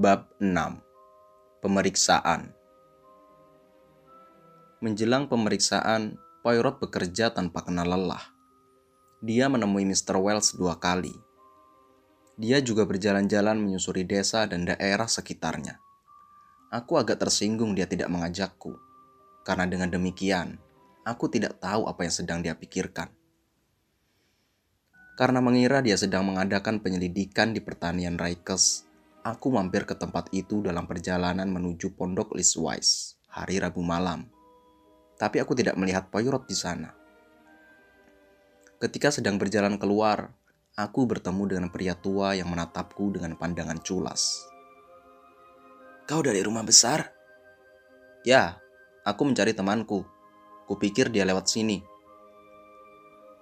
Bab 6 Pemeriksaan Menjelang pemeriksaan, Poirot bekerja tanpa kenal lelah. Dia menemui Mr. Wells dua kali. Dia juga berjalan-jalan menyusuri desa dan daerah sekitarnya. Aku agak tersinggung dia tidak mengajakku, karena dengan demikian, aku tidak tahu apa yang sedang dia pikirkan. Karena mengira dia sedang mengadakan penyelidikan di pertanian Rikers, aku mampir ke tempat itu dalam perjalanan menuju Pondok Liswise hari Rabu malam. Tapi aku tidak melihat Poirot di sana. Ketika sedang berjalan keluar, aku bertemu dengan pria tua yang menatapku dengan pandangan culas. Kau dari rumah besar? Ya, aku mencari temanku. Kupikir dia lewat sini.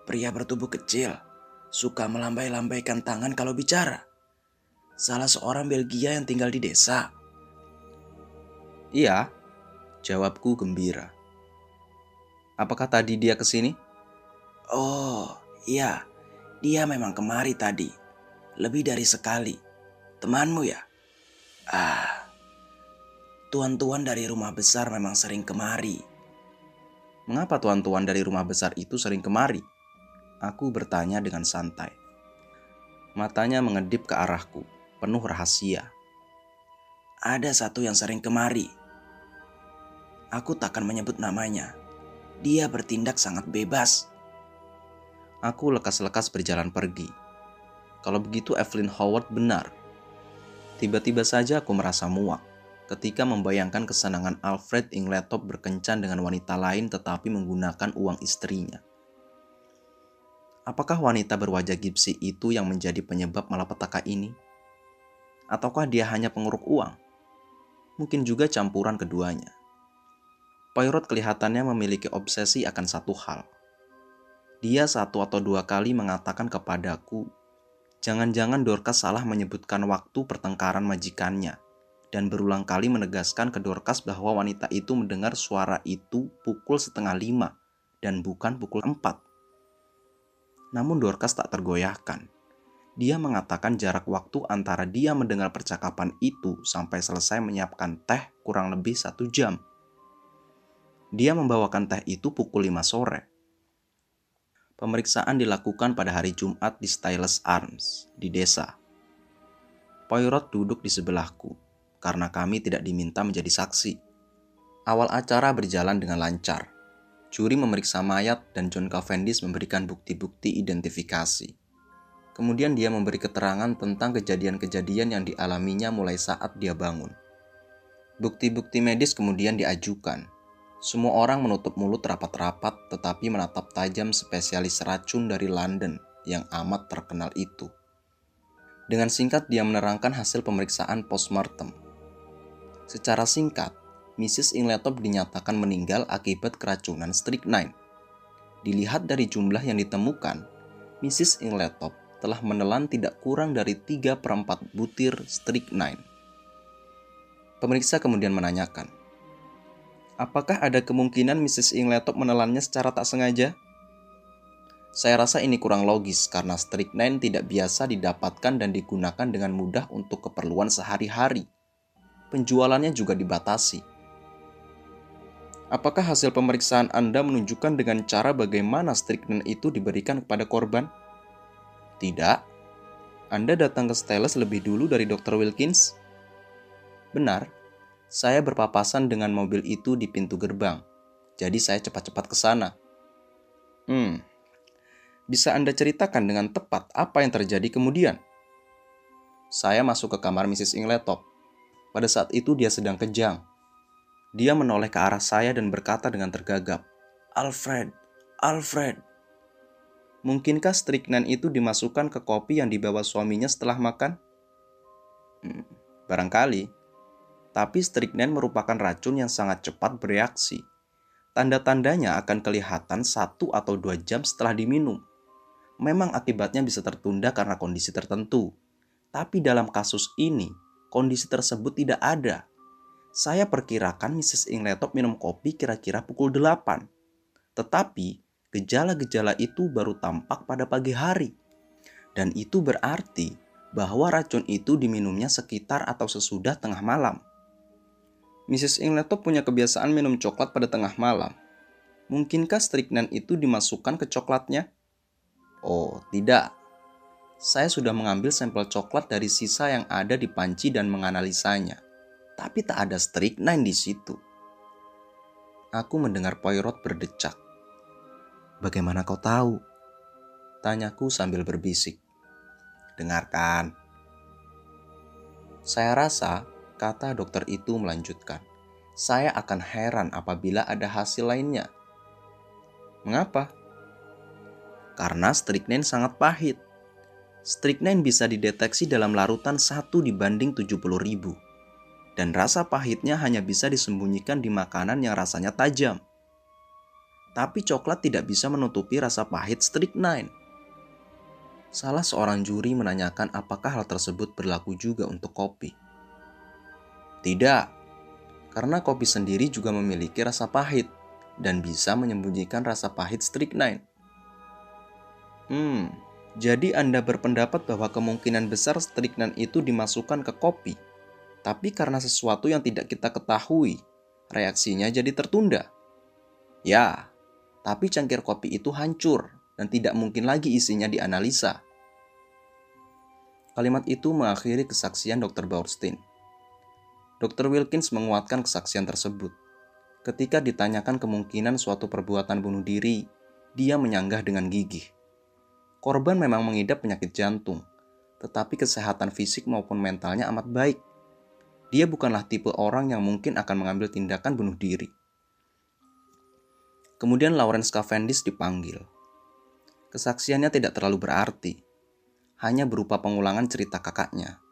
Pria bertubuh kecil, suka melambai-lambaikan tangan kalau bicara. Salah seorang Belgia yang tinggal di desa. Iya, jawabku gembira. Apakah tadi dia ke sini? Oh, iya. Dia memang kemari tadi. Lebih dari sekali. Temanmu ya? Ah, tuan-tuan dari rumah besar memang sering kemari. Mengapa tuan-tuan dari rumah besar itu sering kemari? Aku bertanya dengan santai. Matanya mengedip ke arahku, penuh rahasia. Ada satu yang sering kemari. Aku takkan menyebut namanya. Dia bertindak sangat bebas. Aku lekas-lekas berjalan pergi. Kalau begitu Evelyn Howard benar. Tiba-tiba saja aku merasa muak ketika membayangkan kesenangan Alfred Ingletop berkencan dengan wanita lain tetapi menggunakan uang istrinya. Apakah wanita berwajah gipsi itu yang menjadi penyebab malapetaka ini? Ataukah dia hanya penguruk uang? Mungkin juga campuran keduanya. Poirot kelihatannya memiliki obsesi akan satu hal. Dia satu atau dua kali mengatakan kepadaku, jangan-jangan Dorcas salah menyebutkan waktu pertengkaran majikannya, dan berulang kali menegaskan ke Dorcas bahwa wanita itu mendengar suara itu pukul setengah lima dan bukan pukul empat. Namun Dorcas tak tergoyahkan. Dia mengatakan jarak waktu antara dia mendengar percakapan itu sampai selesai menyiapkan teh kurang lebih satu jam. Dia membawakan teh itu pukul 5 sore. Pemeriksaan dilakukan pada hari Jumat di Stylus Arms, di desa. Poirot duduk di sebelahku, karena kami tidak diminta menjadi saksi. Awal acara berjalan dengan lancar Juri memeriksa mayat dan John Cavendish memberikan bukti-bukti identifikasi. Kemudian dia memberi keterangan tentang kejadian-kejadian yang dialaminya mulai saat dia bangun. Bukti-bukti medis kemudian diajukan. Semua orang menutup mulut rapat-rapat tetapi menatap tajam spesialis racun dari London yang amat terkenal itu. Dengan singkat dia menerangkan hasil pemeriksaan postmortem. Secara singkat, Mrs. Ingletop dinyatakan meninggal akibat keracunan strychnine. Dilihat dari jumlah yang ditemukan, Mrs. Ingletop telah menelan tidak kurang dari 3 per 4 butir strychnine. Pemeriksa kemudian menanyakan, apakah ada kemungkinan Mrs. Ingletop menelannya secara tak sengaja? Saya rasa ini kurang logis karena strychnine tidak biasa didapatkan dan digunakan dengan mudah untuk keperluan sehari-hari. Penjualannya juga dibatasi Apakah hasil pemeriksaan Anda menunjukkan dengan cara bagaimana strychnine itu diberikan kepada korban? Tidak. Anda datang ke Stylus lebih dulu dari Dr. Wilkins? Benar. Saya berpapasan dengan mobil itu di pintu gerbang. Jadi saya cepat-cepat ke sana. Hmm. Bisa Anda ceritakan dengan tepat apa yang terjadi kemudian? Saya masuk ke kamar Mrs. Ingletop. Pada saat itu dia sedang kejang dia menoleh ke arah saya dan berkata dengan tergagap, Alfred, Alfred. Mungkinkah strychnine itu dimasukkan ke kopi yang dibawa suaminya setelah makan? Hmm, barangkali. Tapi strychnine merupakan racun yang sangat cepat bereaksi. Tanda-tandanya akan kelihatan satu atau dua jam setelah diminum. Memang akibatnya bisa tertunda karena kondisi tertentu. Tapi dalam kasus ini, kondisi tersebut tidak ada saya perkirakan Mrs. Ingletop minum kopi kira-kira pukul 8. Tetapi gejala-gejala itu baru tampak pada pagi hari. Dan itu berarti bahwa racun itu diminumnya sekitar atau sesudah tengah malam. Mrs. Ingletop punya kebiasaan minum coklat pada tengah malam. Mungkinkah strychnine itu dimasukkan ke coklatnya? Oh, tidak. Saya sudah mengambil sampel coklat dari sisa yang ada di panci dan menganalisanya. Tapi tak ada strychnine di situ. Aku mendengar Poirot berdecak. Bagaimana kau tahu? Tanyaku sambil berbisik. Dengarkan. Saya rasa, kata dokter itu melanjutkan, saya akan heran apabila ada hasil lainnya. Mengapa? Karena strychnine sangat pahit strychnine bisa dideteksi dalam larutan 1 dibanding 70 ribu. Dan rasa pahitnya hanya bisa disembunyikan di makanan yang rasanya tajam. Tapi coklat tidak bisa menutupi rasa pahit strychnine. Salah seorang juri menanyakan apakah hal tersebut berlaku juga untuk kopi. Tidak, karena kopi sendiri juga memiliki rasa pahit dan bisa menyembunyikan rasa pahit strychnine. Hmm, jadi Anda berpendapat bahwa kemungkinan besar strychnine itu dimasukkan ke kopi, tapi karena sesuatu yang tidak kita ketahui, reaksinya jadi tertunda. Ya, tapi cangkir kopi itu hancur dan tidak mungkin lagi isinya dianalisa. Kalimat itu mengakhiri kesaksian Dr. Bauerstein. Dr. Wilkins menguatkan kesaksian tersebut. Ketika ditanyakan kemungkinan suatu perbuatan bunuh diri, dia menyanggah dengan gigih. Korban memang mengidap penyakit jantung, tetapi kesehatan fisik maupun mentalnya amat baik. Dia bukanlah tipe orang yang mungkin akan mengambil tindakan bunuh diri. Kemudian Lawrence Cavendish dipanggil. Kesaksiannya tidak terlalu berarti, hanya berupa pengulangan cerita kakaknya.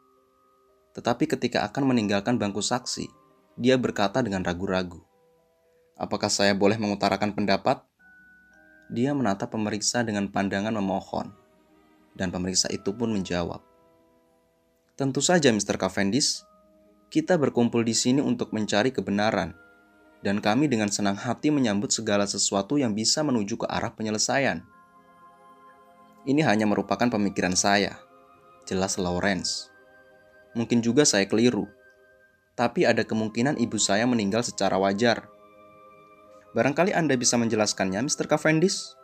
Tetapi ketika akan meninggalkan bangku saksi, dia berkata dengan ragu-ragu, "Apakah saya boleh mengutarakan pendapat?" Dia menatap pemeriksa dengan pandangan memohon, dan pemeriksa itu pun menjawab, "Tentu saja, Mr. Cavendish, kita berkumpul di sini untuk mencari kebenaran, dan kami dengan senang hati menyambut segala sesuatu yang bisa menuju ke arah penyelesaian." Ini hanya merupakan pemikiran saya, jelas Lawrence. Mungkin juga saya keliru, tapi ada kemungkinan ibu saya meninggal secara wajar Barangkali Anda bisa menjelaskannya, Mr. Cavendish?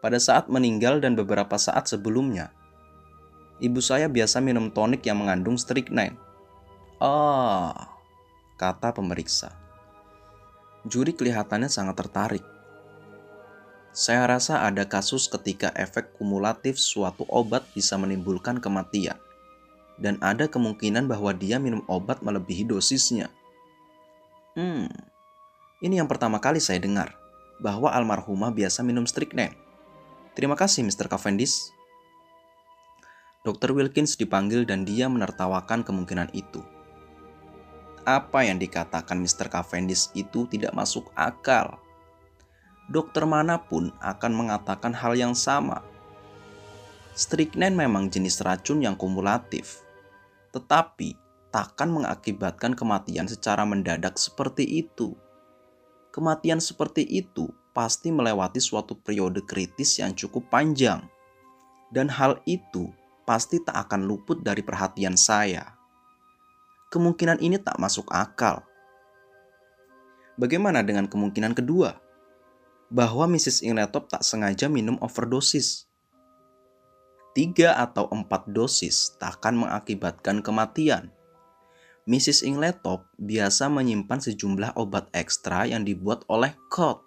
Pada saat meninggal dan beberapa saat sebelumnya, ibu saya biasa minum tonik yang mengandung strychnine. Ah, kata pemeriksa. Juri kelihatannya sangat tertarik. Saya rasa ada kasus ketika efek kumulatif suatu obat bisa menimbulkan kematian. Dan ada kemungkinan bahwa dia minum obat melebihi dosisnya. Hmm, ini yang pertama kali saya dengar, bahwa almarhumah biasa minum strychnine. Terima kasih Mr. Cavendish. Dr. Wilkins dipanggil dan dia menertawakan kemungkinan itu. Apa yang dikatakan Mr. Cavendish itu tidak masuk akal. Dokter mana pun akan mengatakan hal yang sama. Strychnine memang jenis racun yang kumulatif, tetapi takkan mengakibatkan kematian secara mendadak seperti itu kematian seperti itu pasti melewati suatu periode kritis yang cukup panjang. Dan hal itu pasti tak akan luput dari perhatian saya. Kemungkinan ini tak masuk akal. Bagaimana dengan kemungkinan kedua? Bahwa Mrs. Ingletop tak sengaja minum overdosis. Tiga atau empat dosis tak akan mengakibatkan kematian Mrs. Ingletop biasa menyimpan sejumlah obat ekstra yang dibuat oleh Cott,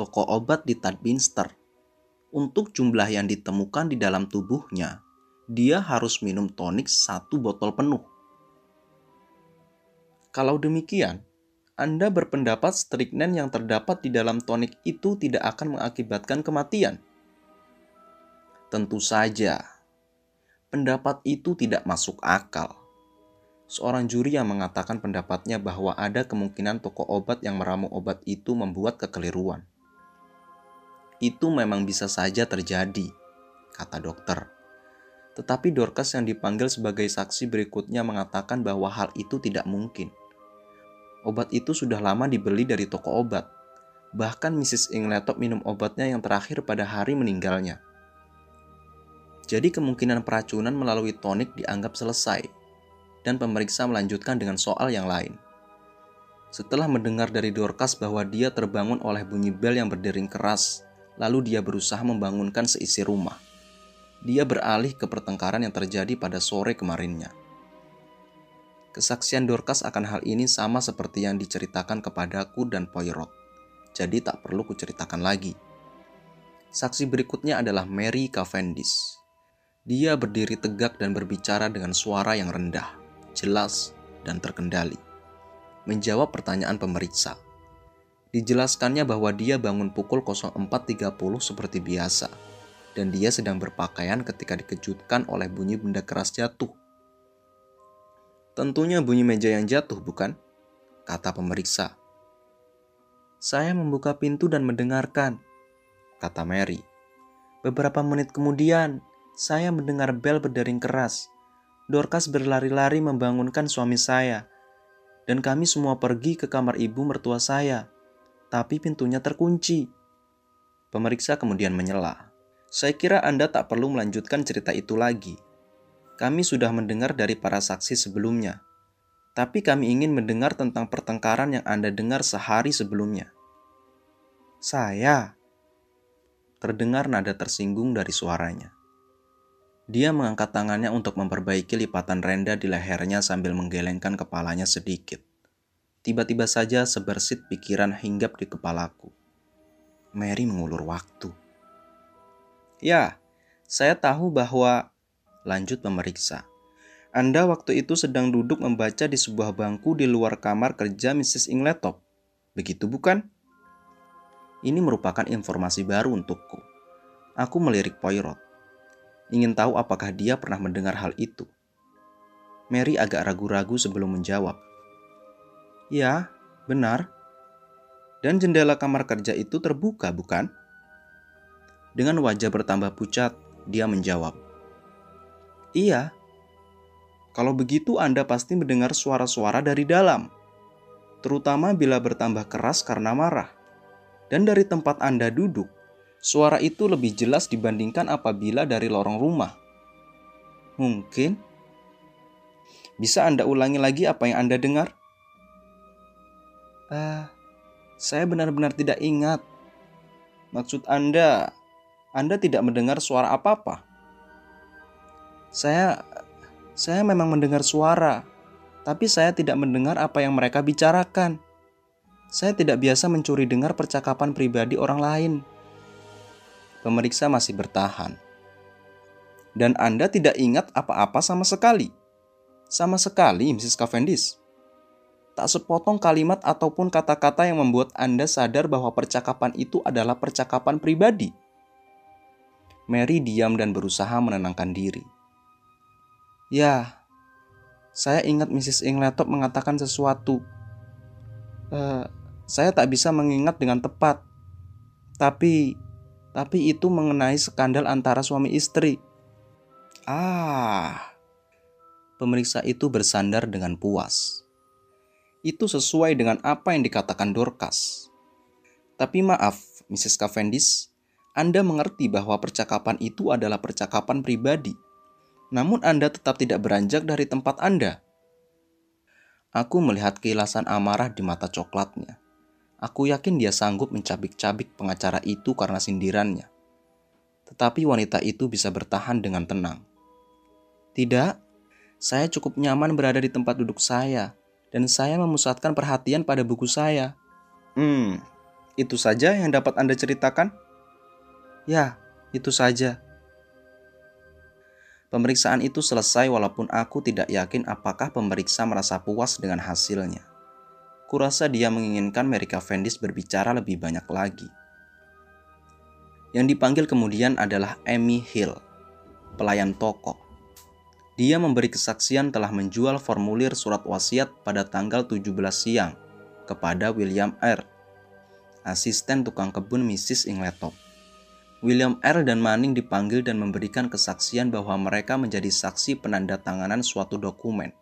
toko obat di Tadminster. Untuk jumlah yang ditemukan di dalam tubuhnya, dia harus minum tonik satu botol penuh. Kalau demikian, Anda berpendapat strychnine yang terdapat di dalam tonik itu tidak akan mengakibatkan kematian? Tentu saja, pendapat itu tidak masuk akal seorang juri yang mengatakan pendapatnya bahwa ada kemungkinan toko obat yang meramu obat itu membuat kekeliruan. Itu memang bisa saja terjadi, kata dokter. Tetapi Dorcas yang dipanggil sebagai saksi berikutnya mengatakan bahwa hal itu tidak mungkin. Obat itu sudah lama dibeli dari toko obat. Bahkan Mrs. Ingletop minum obatnya yang terakhir pada hari meninggalnya. Jadi kemungkinan peracunan melalui tonik dianggap selesai, dan pemeriksa melanjutkan dengan soal yang lain. Setelah mendengar dari Dorcas bahwa dia terbangun oleh bunyi bel yang berdering keras, lalu dia berusaha membangunkan seisi rumah. Dia beralih ke pertengkaran yang terjadi pada sore kemarinnya. Kesaksian Dorcas akan hal ini sama seperti yang diceritakan kepadaku dan Poirot, jadi tak perlu kuceritakan lagi. Saksi berikutnya adalah Mary Cavendish. Dia berdiri tegak dan berbicara dengan suara yang rendah, jelas, dan terkendali. Menjawab pertanyaan pemeriksa. Dijelaskannya bahwa dia bangun pukul 04.30 seperti biasa, dan dia sedang berpakaian ketika dikejutkan oleh bunyi benda keras jatuh Tentunya bunyi meja yang jatuh, bukan? Kata pemeriksa. Saya membuka pintu dan mendengarkan, kata Mary. Beberapa menit kemudian, saya mendengar bel berdering keras. Dorcas berlari-lari membangunkan suami saya, dan kami semua pergi ke kamar ibu mertua saya. Tapi pintunya terkunci. Pemeriksa kemudian menyela. Saya kira Anda tak perlu melanjutkan cerita itu lagi kami sudah mendengar dari para saksi sebelumnya, tapi kami ingin mendengar tentang pertengkaran yang Anda dengar sehari sebelumnya. Saya terdengar nada tersinggung dari suaranya. Dia mengangkat tangannya untuk memperbaiki lipatan renda di lehernya sambil menggelengkan kepalanya sedikit. Tiba-tiba saja sebersit pikiran hinggap di kepalaku. Mary mengulur waktu. Ya, saya tahu bahwa lanjut memeriksa. Anda waktu itu sedang duduk membaca di sebuah bangku di luar kamar kerja Mrs. Ingletop. Begitu bukan? Ini merupakan informasi baru untukku. Aku melirik Poirot. Ingin tahu apakah dia pernah mendengar hal itu. Mary agak ragu-ragu sebelum menjawab. Ya, benar. Dan jendela kamar kerja itu terbuka, bukan? Dengan wajah bertambah pucat, dia menjawab. Iya. Kalau begitu Anda pasti mendengar suara-suara dari dalam, terutama bila bertambah keras karena marah. Dan dari tempat Anda duduk, suara itu lebih jelas dibandingkan apabila dari lorong rumah. Mungkin bisa Anda ulangi lagi apa yang Anda dengar? uh, saya benar-benar tidak ingat. Maksud Anda, Anda tidak mendengar suara apa-apa? Saya saya memang mendengar suara, tapi saya tidak mendengar apa yang mereka bicarakan. Saya tidak biasa mencuri dengar percakapan pribadi orang lain. Pemeriksa masih bertahan. Dan Anda tidak ingat apa-apa sama sekali. Sama sekali, Mrs. Cavendish. Tak sepotong kalimat ataupun kata-kata yang membuat Anda sadar bahwa percakapan itu adalah percakapan pribadi. Mary diam dan berusaha menenangkan diri. Ya, saya ingat Mrs. Ingletop mengatakan sesuatu. Uh, saya tak bisa mengingat dengan tepat. Tapi, tapi itu mengenai skandal antara suami istri. Ah, pemeriksa itu bersandar dengan puas. Itu sesuai dengan apa yang dikatakan Dorcas. Tapi maaf, Mrs. Cavendish, Anda mengerti bahwa percakapan itu adalah percakapan pribadi namun Anda tetap tidak beranjak dari tempat Anda. Aku melihat kilasan amarah di mata coklatnya. Aku yakin dia sanggup mencabik-cabik pengacara itu karena sindirannya. Tetapi wanita itu bisa bertahan dengan tenang. Tidak, saya cukup nyaman berada di tempat duduk saya, dan saya memusatkan perhatian pada buku saya. Hmm, itu saja yang dapat Anda ceritakan? Ya, itu saja. Pemeriksaan itu selesai walaupun aku tidak yakin apakah pemeriksa merasa puas dengan hasilnya. Kurasa dia menginginkan Mary Cavendish berbicara lebih banyak lagi. Yang dipanggil kemudian adalah Amy Hill, pelayan toko. Dia memberi kesaksian telah menjual formulir surat wasiat pada tanggal 17 siang kepada William R., asisten tukang kebun Mrs. Ingletop. William R. dan Manning dipanggil dan memberikan kesaksian bahwa mereka menjadi saksi penanda tanganan suatu dokumen.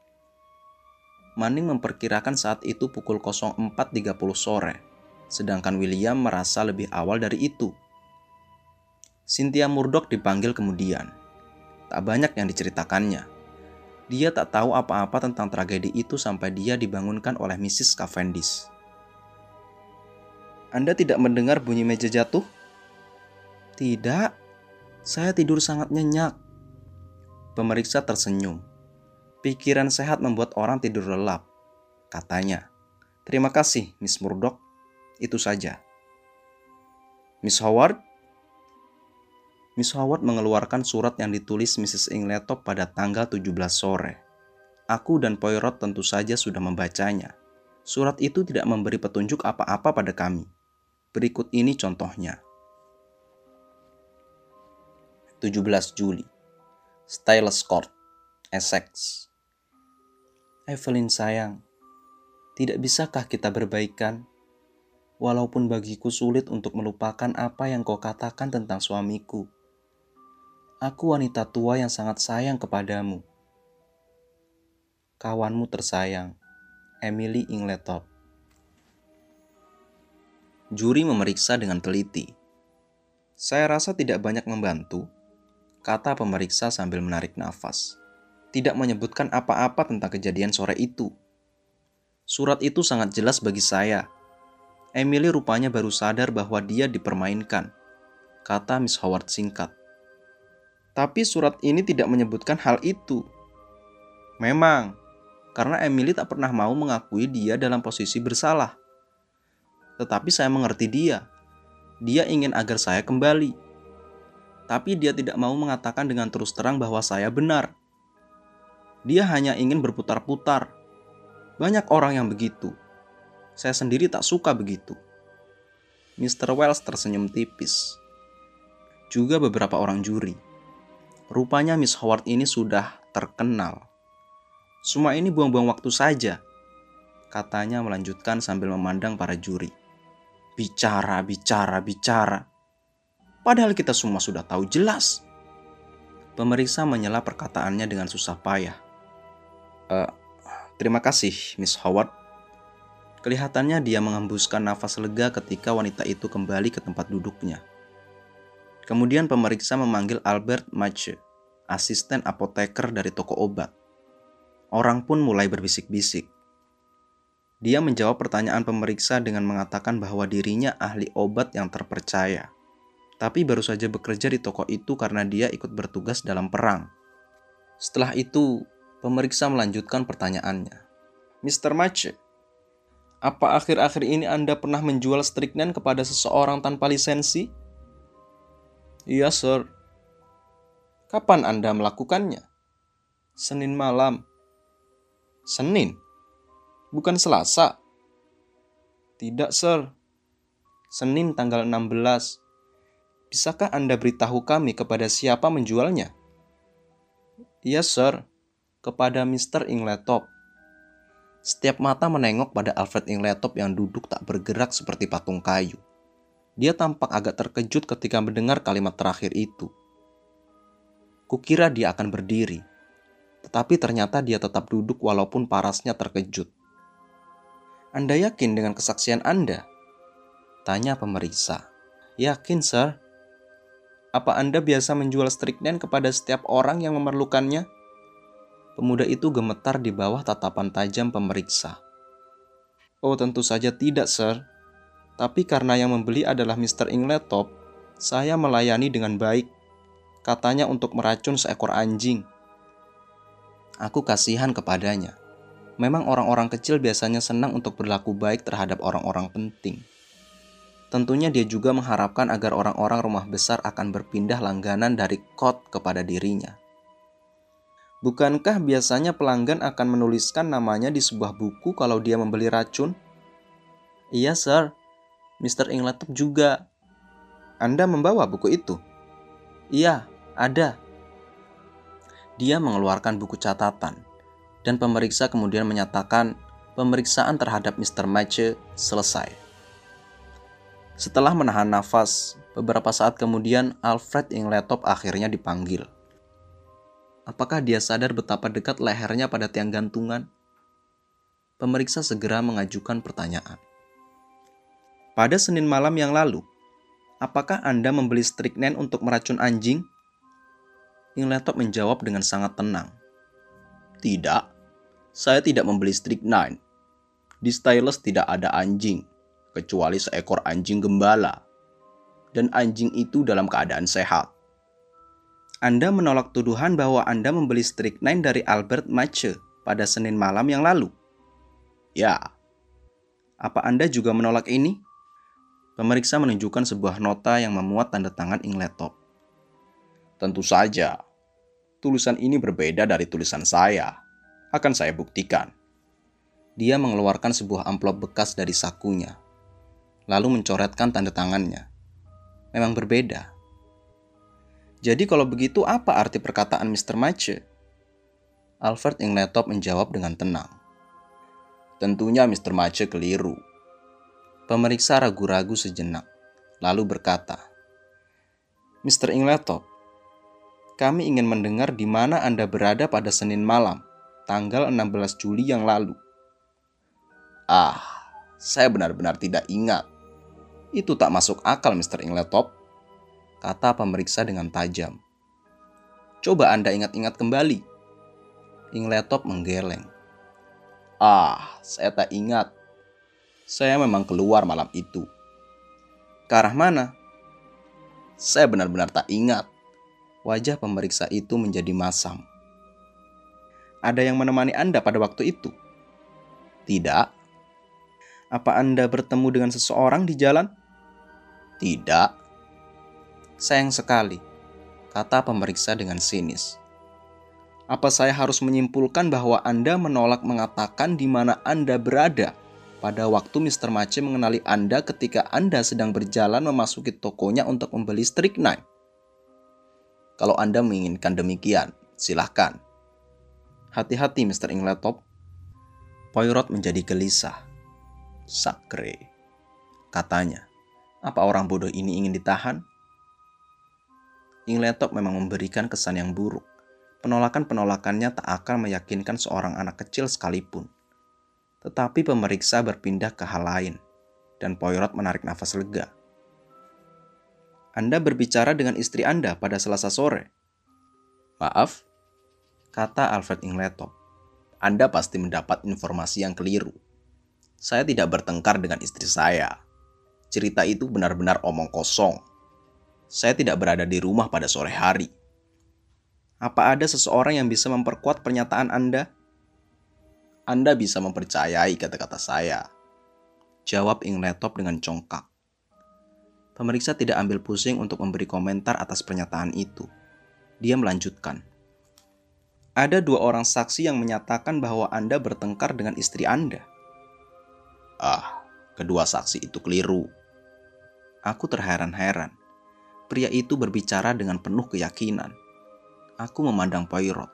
Manning memperkirakan saat itu pukul 04.30 sore, sedangkan William merasa lebih awal dari itu. Cynthia Murdoch dipanggil kemudian. tak banyak yang diceritakannya. Dia tak tahu apa-apa tentang tragedi itu sampai dia dibangunkan oleh Mrs. Cavendish. Anda tidak mendengar bunyi meja jatuh? Tidak, saya tidur sangat nyenyak. Pemeriksa tersenyum. Pikiran sehat membuat orang tidur lelap, katanya. Terima kasih, Miss Murdoch. Itu saja. Miss Howard? Miss Howard mengeluarkan surat yang ditulis Mrs. Ingletop pada tanggal 17 sore. Aku dan Poirot tentu saja sudah membacanya. Surat itu tidak memberi petunjuk apa-apa pada kami. Berikut ini contohnya. 17 Juli Stylus Court, Essex Evelyn sayang, tidak bisakah kita berbaikan? Walaupun bagiku sulit untuk melupakan apa yang kau katakan tentang suamiku Aku wanita tua yang sangat sayang kepadamu. Kawanmu tersayang, Emily Ingletop. Juri memeriksa dengan teliti. Saya rasa tidak banyak membantu, kata pemeriksa sambil menarik nafas. Tidak menyebutkan apa-apa tentang kejadian sore itu. Surat itu sangat jelas bagi saya. Emily rupanya baru sadar bahwa dia dipermainkan, kata Miss Howard singkat. Tapi surat ini tidak menyebutkan hal itu. Memang, karena Emily tak pernah mau mengakui dia dalam posisi bersalah. Tetapi saya mengerti dia. Dia ingin agar saya kembali. Tapi dia tidak mau mengatakan dengan terus terang bahwa saya benar. Dia hanya ingin berputar-putar. Banyak orang yang begitu. Saya sendiri tak suka begitu. Mr. Wells tersenyum tipis. Juga beberapa orang juri. Rupanya Miss Howard ini sudah terkenal. Semua ini buang-buang waktu saja, katanya melanjutkan sambil memandang para juri. Bicara, bicara, bicara. Padahal kita semua sudah tahu jelas. Pemeriksa menyela perkataannya dengan susah payah. E, terima kasih, Miss Howard. Kelihatannya dia mengembuskan nafas lega ketika wanita itu kembali ke tempat duduknya. Kemudian pemeriksa memanggil Albert Mache, asisten apoteker dari toko obat. Orang pun mulai berbisik-bisik. Dia menjawab pertanyaan pemeriksa dengan mengatakan bahwa dirinya ahli obat yang terpercaya, tapi baru saja bekerja di toko itu karena dia ikut bertugas dalam perang. Setelah itu, pemeriksa melanjutkan pertanyaannya. Mr. Mache, apa akhir-akhir ini Anda pernah menjual strychnine kepada seseorang tanpa lisensi? Iya, Sir. Kapan Anda melakukannya? Senin malam. Senin? Bukan Selasa? Tidak, Sir. Senin tanggal 16. Bisakah Anda beritahu kami kepada siapa menjualnya? Iya, Sir. Kepada Mr. Ingletop. Setiap mata menengok pada Alfred Ingletop yang duduk tak bergerak seperti patung kayu. Dia tampak agak terkejut ketika mendengar kalimat terakhir itu. Kukira dia akan berdiri, tetapi ternyata dia tetap duduk walaupun parasnya terkejut. Anda yakin dengan kesaksian Anda? Tanya pemeriksa. Yakin, sir. Apa Anda biasa menjual strychnine kepada setiap orang yang memerlukannya? Pemuda itu gemetar di bawah tatapan tajam pemeriksa. Oh, tentu saja tidak, sir. Tapi karena yang membeli adalah Mr. Ingletop, saya melayani dengan baik. Katanya untuk meracun seekor anjing. Aku kasihan kepadanya. Memang orang-orang kecil biasanya senang untuk berlaku baik terhadap orang-orang penting. Tentunya dia juga mengharapkan agar orang-orang rumah besar akan berpindah langganan dari kot kepada dirinya. Bukankah biasanya pelanggan akan menuliskan namanya di sebuah buku kalau dia membeli racun? Iya, sir. Mr. Ingletop juga. Anda membawa buku itu? Iya, ada. Dia mengeluarkan buku catatan, dan pemeriksa kemudian menyatakan pemeriksaan terhadap Mr. Mace selesai. Setelah menahan nafas, beberapa saat kemudian Alfred Ingletop akhirnya dipanggil. Apakah dia sadar betapa dekat lehernya pada tiang gantungan? Pemeriksa segera mengajukan pertanyaan. Pada Senin malam yang lalu, apakah Anda membeli strychnine untuk meracun anjing? Ingletop menjawab dengan sangat tenang. Tidak, saya tidak membeli strychnine. Di Stylus tidak ada anjing, kecuali seekor anjing gembala. Dan anjing itu dalam keadaan sehat. Anda menolak tuduhan bahwa Anda membeli strychnine dari Albert Mache pada Senin malam yang lalu. Ya. Apa Anda juga menolak ini? Pemeriksa menunjukkan sebuah nota yang memuat tanda tangan Ingletop. Tentu saja. Tulisan ini berbeda dari tulisan saya. Akan saya buktikan. Dia mengeluarkan sebuah amplop bekas dari sakunya, lalu mencoretkan tanda tangannya. Memang berbeda. Jadi kalau begitu apa arti perkataan Mr. Mace? Alfred Ingletop menjawab dengan tenang. Tentunya Mr. Mace keliru. Pemeriksa ragu-ragu sejenak, lalu berkata, Mr. Ingletop, kami ingin mendengar di mana Anda berada pada Senin malam, tanggal 16 Juli yang lalu. Ah, saya benar-benar tidak ingat. Itu tak masuk akal, Mr. Ingletop, kata pemeriksa dengan tajam. Coba Anda ingat-ingat kembali. Ingletop menggeleng. Ah, saya tak ingat. Saya memang keluar malam itu. Ke arah mana? Saya benar-benar tak ingat. Wajah pemeriksa itu menjadi masam. Ada yang menemani Anda pada waktu itu? Tidak. Apa Anda bertemu dengan seseorang di jalan? Tidak. Sayang sekali, kata pemeriksa dengan sinis. Apa saya harus menyimpulkan bahwa Anda menolak mengatakan di mana Anda berada pada waktu Mr. Mace mengenali Anda ketika Anda sedang berjalan memasuki tokonya untuk membeli strychnine? Kalau Anda menginginkan demikian, silahkan. Hati-hati, Mr. Ingletop. Poirot menjadi gelisah. Sakre, katanya. Apa orang bodoh ini ingin ditahan? Ingletop memang memberikan kesan yang buruk. Penolakan-penolakannya tak akan meyakinkan seorang anak kecil sekalipun. Tetapi pemeriksa berpindah ke hal lain, dan Poirot menarik nafas lega. Anda berbicara dengan istri Anda pada selasa sore. Maaf, kata Alfred Ingletop. Anda pasti mendapat informasi yang keliru. Saya tidak bertengkar dengan istri saya. Cerita itu benar-benar omong kosong. Saya tidak berada di rumah pada sore hari. Apa ada seseorang yang bisa memperkuat pernyataan Anda? Anda bisa mempercayai kata-kata saya. Jawab Ingletop dengan congkak. Pemeriksa tidak ambil pusing untuk memberi komentar atas pernyataan itu. Dia melanjutkan. Ada dua orang saksi yang menyatakan bahwa Anda bertengkar dengan istri Anda. Ah, kedua saksi itu keliru. Aku terheran-heran. Pria itu berbicara dengan penuh keyakinan. Aku memandang Poirot.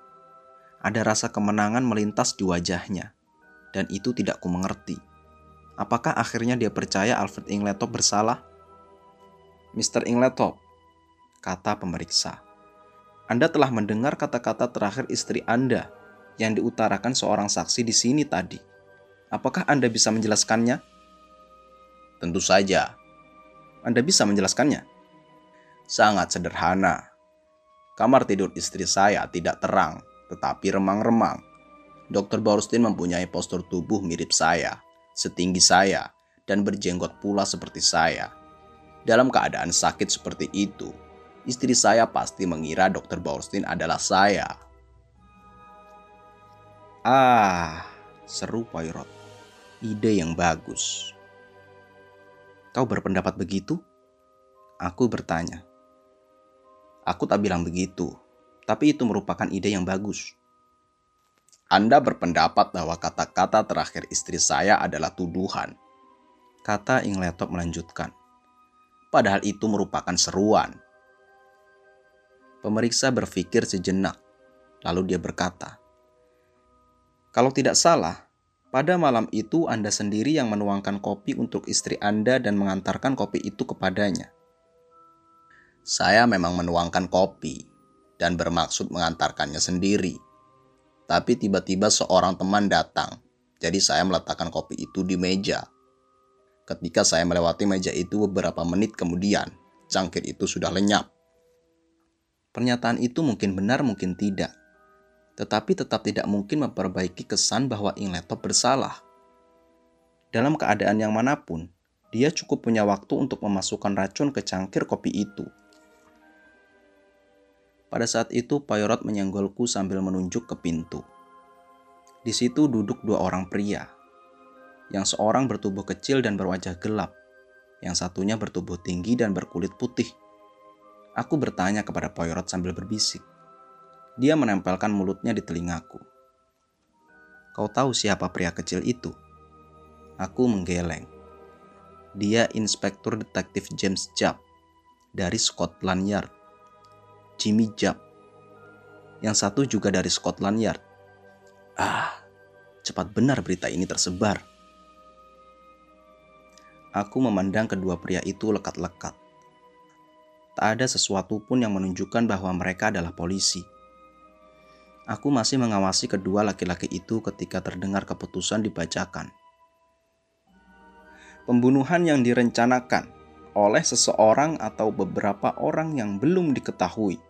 Ada rasa kemenangan melintas di wajahnya. Dan itu tidak ku mengerti. Apakah akhirnya dia percaya Alfred Ingletop bersalah? Mr. Ingletop, kata pemeriksa. Anda telah mendengar kata-kata terakhir istri Anda yang diutarakan seorang saksi di sini tadi. Apakah Anda bisa menjelaskannya? Tentu saja. Anda bisa menjelaskannya? Sangat sederhana. Kamar tidur istri saya tidak terang, tetapi remang-remang. Dr. Borstein mempunyai postur tubuh mirip saya, setinggi saya, dan berjenggot pula seperti saya. Dalam keadaan sakit seperti itu, istri saya pasti mengira Dr. Borstein adalah saya. Ah, seru Poirot. Ide yang bagus. Kau berpendapat begitu? Aku bertanya. Aku tak bilang begitu, tapi itu merupakan ide yang bagus. Anda berpendapat bahwa kata-kata terakhir istri saya adalah tuduhan. Kata Ingletop melanjutkan padahal itu merupakan seruan. Pemeriksa berpikir sejenak, lalu dia berkata, "Kalau tidak salah, pada malam itu Anda sendiri yang menuangkan kopi untuk istri Anda dan mengantarkan kopi itu kepadanya." Saya memang menuangkan kopi dan bermaksud mengantarkannya sendiri. Tapi tiba-tiba seorang teman datang, jadi saya meletakkan kopi itu di meja Ketika saya melewati meja itu beberapa menit kemudian, cangkir itu sudah lenyap. Pernyataan itu mungkin benar, mungkin tidak. Tetapi tetap tidak mungkin memperbaiki kesan bahwa Ingletop bersalah. Dalam keadaan yang mana pun, dia cukup punya waktu untuk memasukkan racun ke cangkir kopi itu. Pada saat itu, Poirot menyenggolku sambil menunjuk ke pintu. Di situ duduk dua orang pria. Yang seorang bertubuh kecil dan berwajah gelap. Yang satunya bertubuh tinggi dan berkulit putih. Aku bertanya kepada Poirot sambil berbisik. Dia menempelkan mulutnya di telingaku. Kau tahu siapa pria kecil itu? Aku menggeleng. Dia Inspektur Detektif James Jupp dari Scotland Yard. Jimmy Jupp. Yang satu juga dari Scotland Yard. Ah, cepat benar berita ini tersebar. Aku memandang kedua pria itu lekat-lekat. Tak ada sesuatu pun yang menunjukkan bahwa mereka adalah polisi. Aku masih mengawasi kedua laki-laki itu ketika terdengar keputusan dibacakan. Pembunuhan yang direncanakan oleh seseorang atau beberapa orang yang belum diketahui